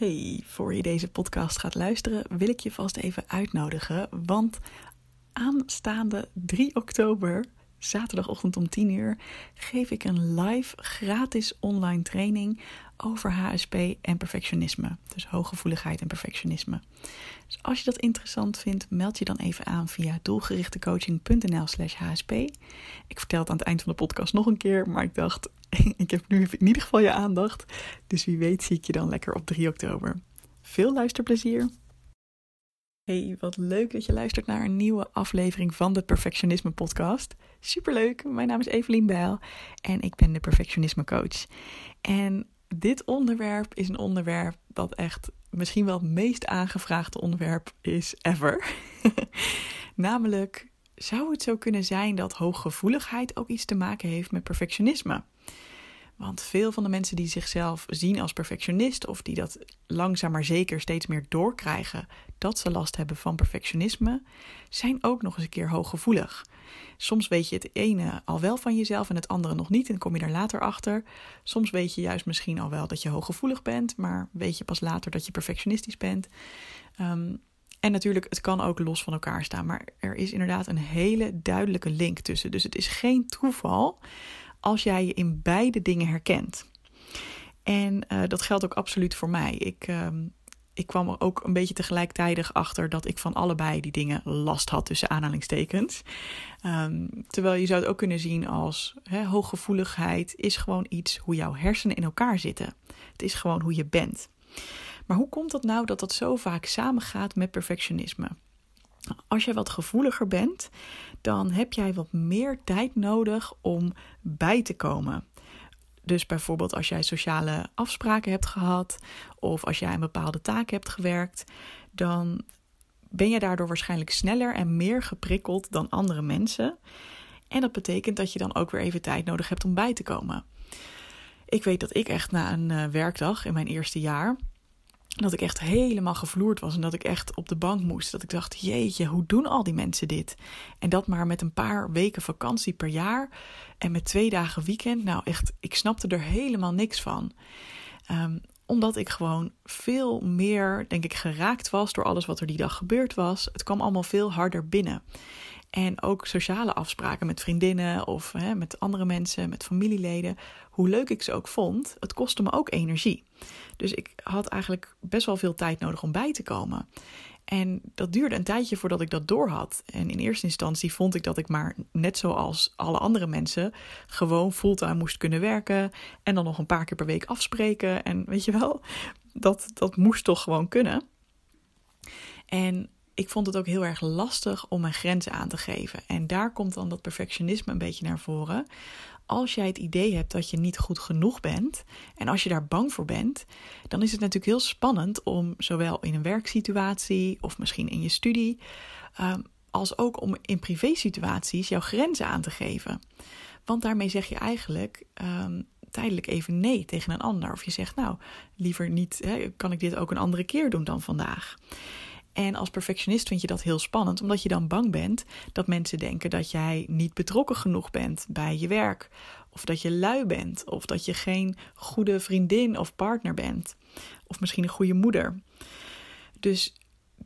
Hey, voor je deze podcast gaat luisteren, wil ik je vast even uitnodigen. Want aanstaande 3 oktober, zaterdagochtend om 10 uur, geef ik een live gratis online training over HSP en perfectionisme. Dus hooggevoeligheid en perfectionisme. Dus als je dat interessant vindt, meld je dan even aan via doelgerichtecoaching.nl/slash HSP. Ik vertel het aan het eind van de podcast nog een keer, maar ik dacht, ik heb nu in ieder geval je aandacht. Dus wie weet zie ik je dan lekker op 3 oktober. Veel luisterplezier! Hey, wat leuk dat je luistert naar een nieuwe aflevering van de Perfectionisme Podcast. Superleuk, mijn naam is Evelien Bijl en ik ben de Perfectionisme Coach. En dit onderwerp is een onderwerp dat echt misschien wel het meest aangevraagde onderwerp is ever. Namelijk, zou het zo kunnen zijn dat hooggevoeligheid ook iets te maken heeft met perfectionisme? Want veel van de mensen die zichzelf zien als perfectionist of die dat langzaam maar zeker steeds meer doorkrijgen dat ze last hebben van perfectionisme, zijn ook nog eens een keer hooggevoelig. Soms weet je het ene al wel van jezelf en het andere nog niet en kom je er later achter. Soms weet je juist misschien al wel dat je hooggevoelig bent, maar weet je pas later dat je perfectionistisch bent. Um, en natuurlijk, het kan ook los van elkaar staan, maar er is inderdaad een hele duidelijke link tussen. Dus het is geen toeval als jij je in beide dingen herkent. En uh, dat geldt ook absoluut voor mij. Ik, uh, ik kwam er ook een beetje tegelijkertijd achter dat ik van allebei die dingen last had, tussen aanhalingstekens. Um, terwijl je zou het ook kunnen zien als he, hooggevoeligheid is gewoon iets hoe jouw hersenen in elkaar zitten. Het is gewoon hoe je bent. Maar hoe komt dat nou dat dat zo vaak samengaat met perfectionisme? Als je wat gevoeliger bent, dan heb jij wat meer tijd nodig om bij te komen. Dus bijvoorbeeld als jij sociale afspraken hebt gehad of als jij een bepaalde taak hebt gewerkt, dan ben je daardoor waarschijnlijk sneller en meer geprikkeld dan andere mensen. En dat betekent dat je dan ook weer even tijd nodig hebt om bij te komen. Ik weet dat ik echt na een uh, werkdag in mijn eerste jaar dat ik echt helemaal gevloerd was en dat ik echt op de bank moest. Dat ik dacht, jeetje, hoe doen al die mensen dit? En dat maar met een paar weken vakantie per jaar en met twee dagen weekend. Nou echt, ik snapte er helemaal niks van. Um, omdat ik gewoon veel meer, denk ik, geraakt was door alles wat er die dag gebeurd was. Het kwam allemaal veel harder binnen. En ook sociale afspraken met vriendinnen of hè, met andere mensen, met familieleden. Hoe leuk ik ze ook vond, het kostte me ook energie. Dus ik had eigenlijk best wel veel tijd nodig om bij te komen. En dat duurde een tijdje voordat ik dat doorhad. En in eerste instantie vond ik dat ik maar, net zoals alle andere mensen, gewoon fulltime moest kunnen werken. En dan nog een paar keer per week afspreken. En weet je wel, dat, dat moest toch gewoon kunnen. En ik vond het ook heel erg lastig om mijn grenzen aan te geven. En daar komt dan dat perfectionisme een beetje naar voren. Als jij het idee hebt dat je niet goed genoeg bent en als je daar bang voor bent, dan is het natuurlijk heel spannend om zowel in een werksituatie of misschien in je studie, um, als ook om in privésituaties jouw grenzen aan te geven. Want daarmee zeg je eigenlijk um, tijdelijk even nee tegen een ander. Of je zegt, nou, liever niet, hè, kan ik dit ook een andere keer doen dan vandaag. En als perfectionist vind je dat heel spannend, omdat je dan bang bent dat mensen denken dat jij niet betrokken genoeg bent bij je werk, of dat je lui bent, of dat je geen goede vriendin of partner bent, of misschien een goede moeder. Dus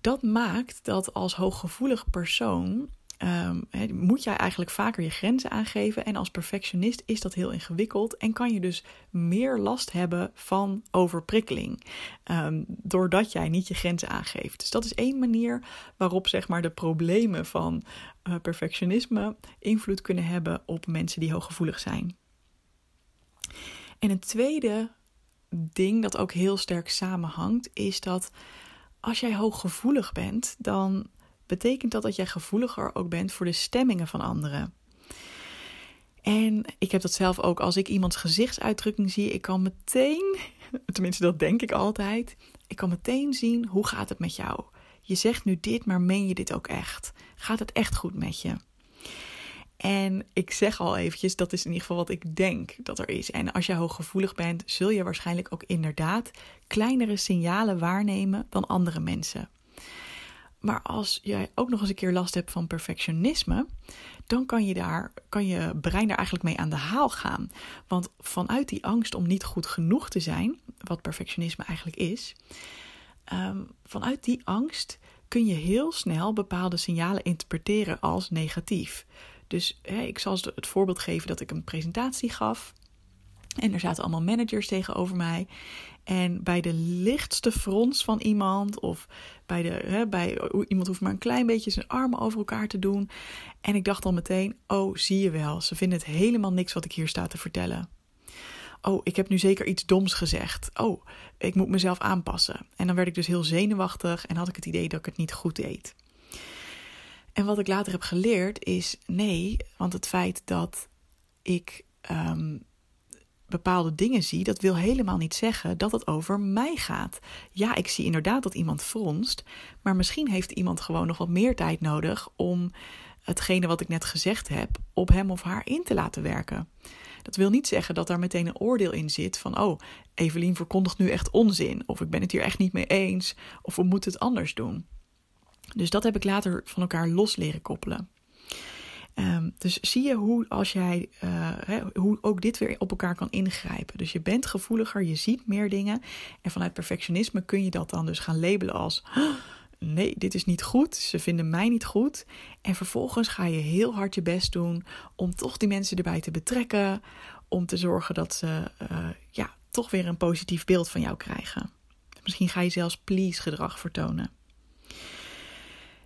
dat maakt dat als hooggevoelig persoon um, moet jij eigenlijk vaker je grenzen aangeven. En als perfectionist is dat heel ingewikkeld en kan je dus meer last hebben van overprikkeling. Um, doordat jij niet je grenzen aangeeft. Dus dat is één manier waarop zeg maar, de problemen van uh, perfectionisme invloed kunnen hebben op mensen die hooggevoelig zijn. En een tweede ding dat ook heel sterk samenhangt, is dat als jij hooggevoelig bent, dan betekent dat dat jij gevoeliger ook bent voor de stemmingen van anderen. En ik heb dat zelf ook als ik iemands gezichtsuitdrukking zie. Ik kan meteen, tenminste dat denk ik altijd, ik kan meteen zien hoe gaat het met jou. Je zegt nu dit, maar meen je dit ook echt? Gaat het echt goed met je? En ik zeg al eventjes, dat is in ieder geval wat ik denk dat er is. En als je hooggevoelig bent, zul je waarschijnlijk ook inderdaad kleinere signalen waarnemen dan andere mensen. Maar als jij ook nog eens een keer last hebt van perfectionisme, dan kan je, daar, kan je brein daar eigenlijk mee aan de haal gaan. Want vanuit die angst om niet goed genoeg te zijn, wat perfectionisme eigenlijk is. Ehm, vanuit die angst kun je heel snel bepaalde signalen interpreteren als negatief. Dus ik zal het voorbeeld geven dat ik een presentatie gaf. En er zaten allemaal managers tegenover mij. En bij de lichtste frons van iemand, of bij, de, hè, bij iemand hoeft maar een klein beetje zijn armen over elkaar te doen. En ik dacht dan meteen: Oh, zie je wel, ze vinden het helemaal niks wat ik hier sta te vertellen. Oh, ik heb nu zeker iets doms gezegd. Oh, ik moet mezelf aanpassen. En dan werd ik dus heel zenuwachtig en had ik het idee dat ik het niet goed deed. En wat ik later heb geleerd is: nee, want het feit dat ik. Um, bepaalde dingen zie, dat wil helemaal niet zeggen dat het over mij gaat. Ja, ik zie inderdaad dat iemand fronst, maar misschien heeft iemand gewoon nog wat meer tijd nodig om hetgene wat ik net gezegd heb op hem of haar in te laten werken. Dat wil niet zeggen dat daar meteen een oordeel in zit van, oh, Evelien verkondigt nu echt onzin, of ik ben het hier echt niet mee eens, of we moeten het anders doen. Dus dat heb ik later van elkaar los leren koppelen. Ehm, dus zie je hoe, als jij, uh, hoe ook dit weer op elkaar kan ingrijpen. Dus je bent gevoeliger, je ziet meer dingen. En vanuit perfectionisme kun je dat dan dus gaan labelen als: nee, dit is niet goed, ze vinden mij niet goed. En vervolgens ga je heel hard je best doen om toch die mensen erbij te betrekken. Om te zorgen dat ze uh, ja, toch weer een positief beeld van jou krijgen. Misschien ga je zelfs please gedrag vertonen.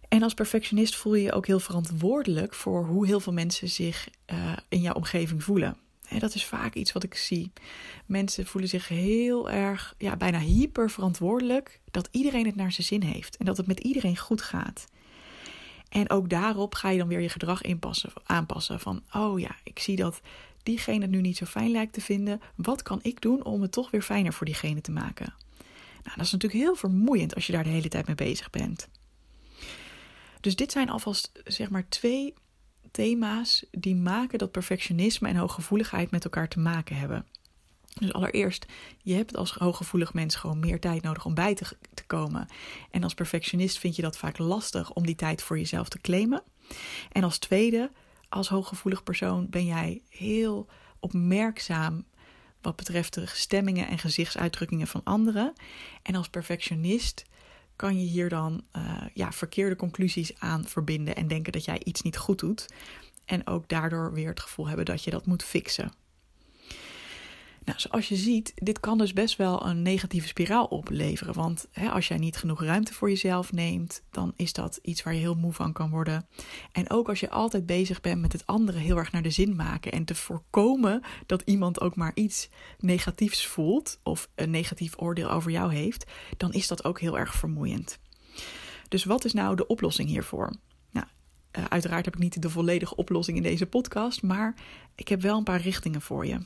En als perfectionist voel je je ook heel verantwoordelijk voor hoe heel veel mensen zich uh, in jouw omgeving voelen. En dat is vaak iets wat ik zie. Mensen voelen zich heel erg, ja, bijna hyper verantwoordelijk dat iedereen het naar zijn zin heeft en dat het met iedereen goed gaat. En ook daarop ga je dan weer je gedrag inpassen, aanpassen. Van, oh ja, ik zie dat diegene het nu niet zo fijn lijkt te vinden. Wat kan ik doen om het toch weer fijner voor diegene te maken? Nou, dat is natuurlijk heel vermoeiend als je daar de hele tijd mee bezig bent. Dus dit zijn alvast zeg maar twee thema's die maken dat perfectionisme en hooggevoeligheid met elkaar te maken hebben. Dus allereerst, je hebt als hooggevoelig mens gewoon meer tijd nodig om bij te, te komen. En als perfectionist vind je dat vaak lastig om die tijd voor jezelf te claimen. En als tweede, als hooggevoelig persoon ben jij heel opmerkzaam wat betreft de stemmingen en gezichtsuitdrukkingen van anderen. En als perfectionist kan je hier dan uh, ja, verkeerde conclusies aan verbinden en denken dat jij iets niet goed doet. En ook daardoor weer het gevoel hebben dat je dat moet fixen. Nou, zoals je ziet, dit kan dus best wel een negatieve spiraal opleveren. Want hè, als jij niet genoeg ruimte voor jezelf neemt, dan is dat iets waar je heel moe van kan worden. En ook als je altijd bezig bent met het andere heel erg naar de zin maken en te voorkomen dat iemand ook maar iets negatiefs voelt of een negatief oordeel over jou heeft, dan is dat ook heel erg vermoeiend. Dus wat is nou de oplossing hiervoor? Nou, eh, uiteraard heb ik niet de volledige oplossing in deze podcast, maar ik heb wel een paar richtingen voor je.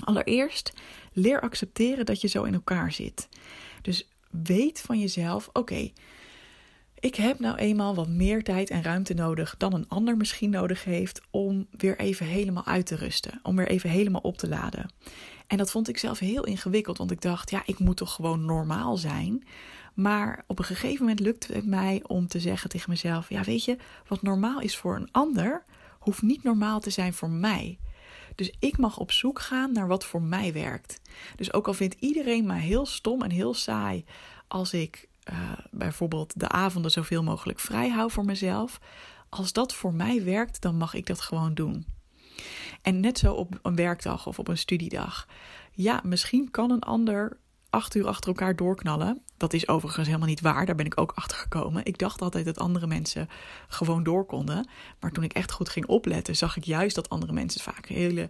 Allereerst leer accepteren dat je zo in elkaar zit. Dus weet van jezelf: oké, ik heb nou eenmaal wat meer tijd en ruimte nodig dan een ander misschien nodig heeft om weer even helemaal uit te rusten, om weer even helemaal op te laden. En dat vond ik zelf heel ingewikkeld, want ik dacht: ja, ik moet toch gewoon normaal zijn. Maar op een gegeven moment lukte het mij om te zeggen tegen mezelf: ja, weet je, wat normaal is voor een ander, hoeft niet normaal te zijn voor mij. Dus ik mag op zoek gaan naar wat voor mij werkt. Dus ook al vindt iedereen mij heel stom en heel saai als ik uh, bijvoorbeeld de avonden zoveel mogelijk vrij hou voor mezelf. Als dat voor mij werkt, dan mag ik dat gewoon doen. En net zo op een werkdag of op een studiedag. Ja, misschien kan een ander acht uur achter elkaar doorknallen. Dat is overigens helemaal niet waar. Daar ben ik ook achter gekomen. Ik dacht altijd dat andere mensen gewoon door konden. Maar toen ik echt goed ging opletten, zag ik juist dat andere mensen vaak hele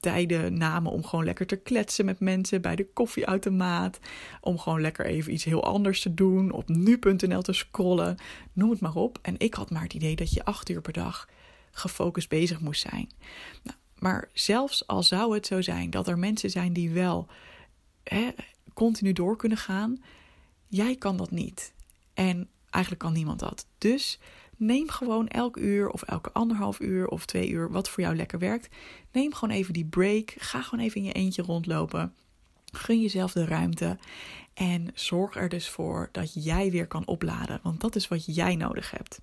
tijden namen om gewoon lekker te kletsen met mensen bij de koffieautomaat. Om gewoon lekker even iets heel anders te doen. Op nu.nl te scrollen. Noem het maar op. En ik had maar het idee dat je acht uur per dag gefocust bezig moest zijn. Nou, maar zelfs al zou het zo zijn dat er mensen zijn die wel hè, continu door kunnen gaan. Jij kan dat niet. En eigenlijk kan niemand dat. Dus neem gewoon elk uur of elke anderhalf uur of twee uur, wat voor jou lekker werkt. Neem gewoon even die break. Ga gewoon even in je eentje rondlopen. Gun jezelf de ruimte. En zorg er dus voor dat jij weer kan opladen. Want dat is wat jij nodig hebt.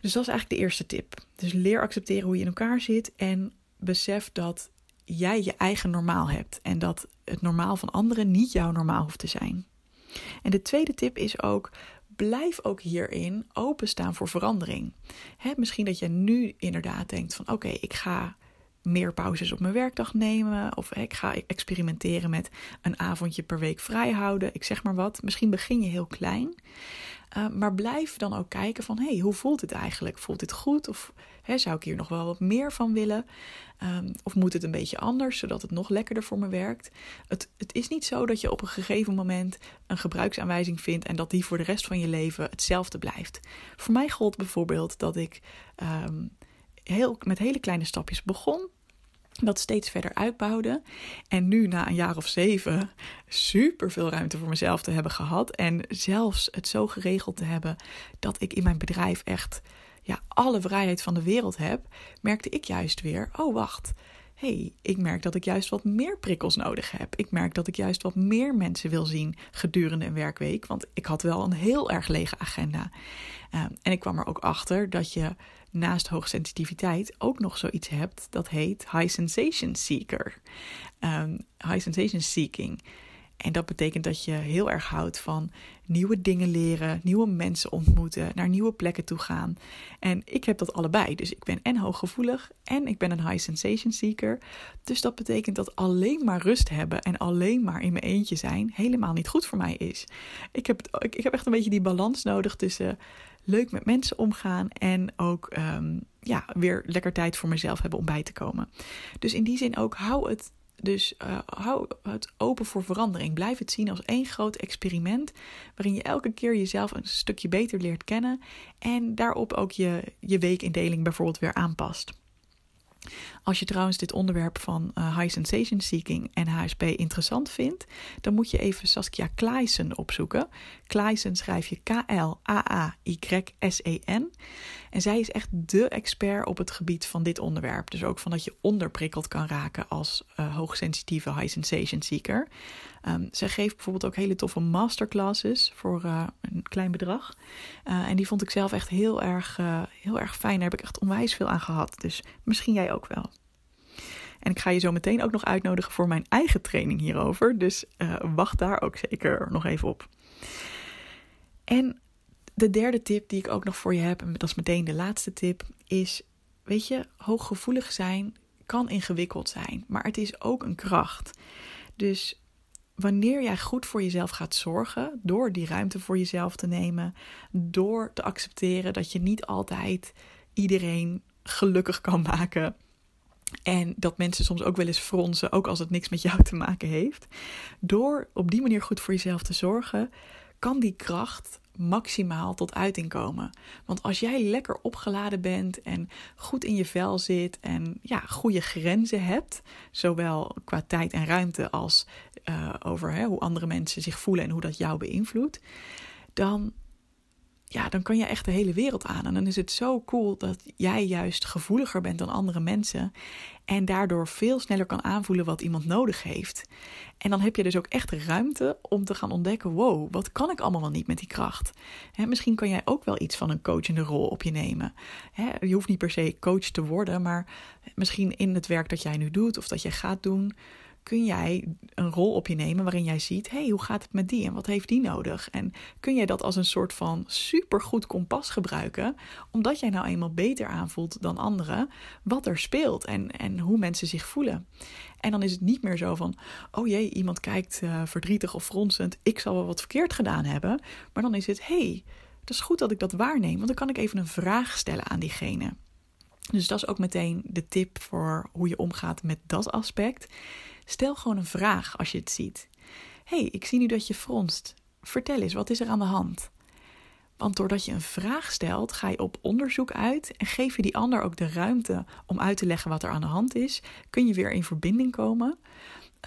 Dus dat is eigenlijk de eerste tip. Dus leer accepteren hoe je in elkaar zit. En besef dat jij je eigen normaal hebt en dat het normaal van anderen niet jouw normaal hoeft te zijn. En de tweede tip is ook blijf ook hierin openstaan voor verandering. Misschien dat je nu inderdaad denkt van oké, ik ga meer pauzes op mijn werkdag nemen. Of ik ga experimenteren met een avondje per week vrij houden. Ik zeg maar wat. Misschien begin je heel klein. Uh, maar blijf dan ook kijken van, hey, hoe voelt het eigenlijk? Voelt dit goed? Of zou ik hier nog wel wat meer van willen? Um, of moet het een beetje anders, zodat het nog lekkerder voor me werkt? Het, het is niet zo dat je op een gegeven moment een gebruiksaanwijzing vindt en dat die voor de rest van je leven hetzelfde blijft. Voor mij gold bijvoorbeeld dat ik um, heel, met hele kleine stapjes begon dat steeds verder uitbouwde. En nu, na een jaar of zeven, super veel ruimte voor mezelf te hebben gehad. En zelfs het zo geregeld te hebben dat ik in mijn bedrijf echt ja, alle vrijheid van de wereld heb, merkte ik juist weer: oh wacht. hey, ik merk dat ik juist wat meer prikkels nodig heb. Ik merk dat ik juist wat meer mensen wil zien gedurende een werkweek. Want ik had wel een heel erg lege agenda. Um, en ik kwam er ook achter dat je naast hoogsensitiviteit ook nog zoiets hebt dat heet high sensation seeker. Um, high sensation seeking. En dat betekent dat je heel erg houdt van nieuwe dingen leren, nieuwe mensen ontmoeten, naar nieuwe plekken toe gaan. En ik heb dat allebei. Dus ik ben en hooggevoelig en ik ben een high sensation seeker. Dus dat betekent dat alleen maar rust hebben en alleen maar in mijn eentje zijn helemaal niet goed voor mij is. Ik heb, ik heb echt een beetje die balans nodig tussen leuk met mensen omgaan en ook um, ja, weer lekker tijd voor mezelf hebben om bij te komen. Dus in die zin ook hou het dus uh, hou het open voor verandering. Blijf het zien als één groot experiment. Waarin je elke keer jezelf een stukje beter leert kennen. En daarop ook je, je weekindeling bijvoorbeeld weer aanpast. Als je trouwens dit onderwerp van uh, high sensation seeking en HSP interessant vindt, dan moet je even Saskia Kleisen opzoeken. Kleisen schrijf je K-L-A-A-Y-S-E-N. En zij is echt de expert op het gebied van dit onderwerp. Dus ook van dat je onderprikkeld kan raken als uh, hoogsensitieve high sensation seeker. Um, zij geeft bijvoorbeeld ook hele toffe masterclasses voor uh, klein bedrag. Uh, en die vond ik zelf echt heel erg, uh, heel erg fijn. Daar heb ik echt onwijs veel aan gehad. Dus misschien jij ook wel. En ik ga je zo meteen ook nog uitnodigen voor mijn eigen training hierover. Dus wacht daar ook zeker nog even op. En de derde tip die ik ook nog voor je heb, en dat is meteen de laatste tip, is: weet je, hooggevoelig zijn kan ingewikkeld zijn, maar het is ook een kracht. Dus wanneer jij goed voor jezelf gaat zorgen, door die ruimte voor jezelf te nemen, door te accepteren dat je niet altijd iedereen gelukkig kan maken. En dat mensen soms ook wel eens fronsen, ook als het niks met jou te maken heeft. Door op die manier goed voor jezelf te zorgen, kan die kracht maximaal tot uiting komen. Want als jij lekker opgeladen bent en goed in je vel zit en ja, goede grenzen hebt, zowel qua tijd en ruimte als uh, over hè, hoe andere mensen zich voelen en hoe dat jou beïnvloedt, dan ja, dan kan je echt de hele wereld aan. En dan is het zo cool dat jij juist gevoeliger bent dan andere mensen. En daardoor veel sneller kan aanvoelen wat iemand nodig heeft. En dan heb je dus ook echt ruimte om te gaan ontdekken: wow, wat kan ik allemaal wel niet met die kracht? misschien kan jij ook wel iets van een coachende rol op je nemen. je hoeft niet per se coach te worden, maar misschien in het werk dat jij nu doet of dat je gaat doen kun jij een rol op je nemen waarin jij ziet: hey, hoe gaat het met die en wat heeft die nodig? En kun jij dat als een soort van supergoed kompas gebruiken, omdat jij nou eenmaal beter aanvoelt dan anderen wat er speelt en, en hoe mensen zich voelen. En dan is het niet meer zo van: oh jee, iemand kijkt uh, verdrietig of fronsend, ik zal wel wat verkeerd gedaan hebben. Maar dan is het: hey, het is goed dat ik dat waarneem, want dan kan ik even een vraag stellen aan diegene. Dus dat is ook meteen de tip voor hoe je omgaat met dat aspect. Stel gewoon een vraag als je het ziet. hey, ik zie nu dat je fronst. Vertel eens, wat is er aan de hand? Want doordat je een vraag stelt, ga je op onderzoek uit en geef je die ander ook de ruimte om uit te leggen wat er aan de hand is. Kun je weer in verbinding komen.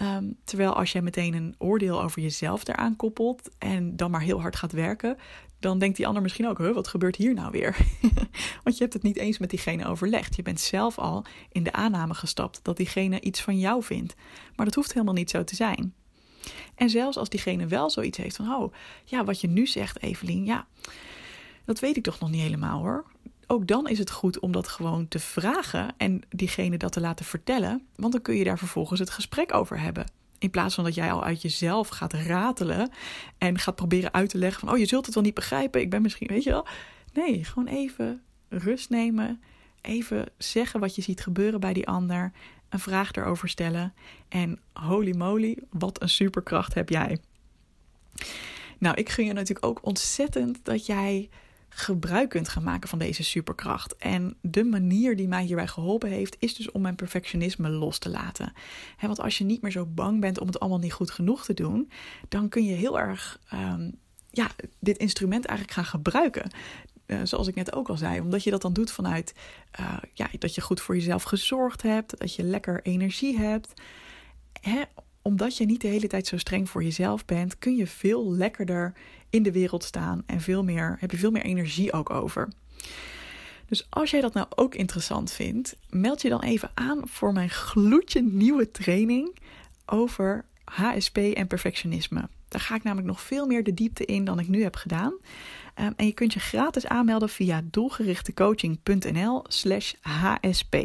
Um, terwijl als jij meteen een oordeel over jezelf eraan koppelt en dan maar heel hard gaat werken, dan denkt die ander misschien ook: huh, wat gebeurt hier nou weer? Want je hebt het niet eens met diegene overlegd. Je bent zelf al in de aanname gestapt dat diegene iets van jou vindt. Maar dat hoeft helemaal niet zo te zijn. En zelfs als diegene wel zoiets heeft van: oh, ja, wat je nu zegt, Evelien, ja, dat weet ik toch nog niet helemaal hoor. ook dan is het goed om dat gewoon te vragen en diegene dat te laten vertellen, want dan kun je daar vervolgens het gesprek over hebben. In plaats van dat jij al uit jezelf gaat ratelen en gaat proberen uit te leggen van, oh je zult het wel niet begrijpen, ik ben misschien, weet je wel. Nee, gewoon even rust nemen, even zeggen wat je ziet gebeuren bij die ander, een vraag erover stellen en holy moly, wat een superkracht heb jij. Nou, ik gun je natuurlijk ook ontzettend dat jij gebruik kunt gaan maken van deze superkracht. En de manier die mij hierbij geholpen heeft, is dus om mijn perfectionisme los te laten. want als je niet meer zo bang bent om het allemaal niet goed genoeg te doen, dan kun je heel erg ehm, ja, dit instrument eigenlijk gaan gebruiken. Uh, zoals ik net ook al zei, omdat je dat dan doet vanuit uh, ja, dat je goed voor jezelf gezorgd hebt, dat je lekker energie hebt. Omdat je niet de hele tijd zo streng voor jezelf bent, kun je veel lekkerder in de wereld staan en veel meer, heb je veel meer energie ook over. Dus als jij dat nou ook interessant vindt, meld je dan even aan voor mijn gloedje nieuwe training over HSP en perfectionisme. Daar ga ik namelijk nog veel meer de diepte in dan ik nu heb gedaan. Um, en je kunt je gratis aanmelden via doelgerichtecoaching.nl slash HSP.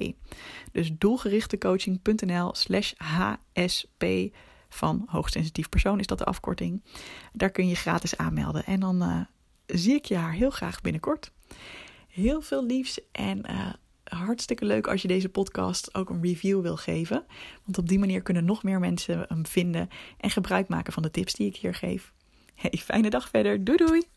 Dus doelgerichtecoaching.nl slash HSP van hoogsensitief persoon is dat de afkorting. Daar kun je gratis aanmelden. En dan uh, zie ik je haar heel graag binnenkort. Heel veel liefs en uh, hartstikke leuk als je deze podcast ook een review wil geven. Want op die manier kunnen nog meer mensen hem vinden en gebruik maken van de tips die ik hier geef. Hey, fijne dag verder. Doei doei!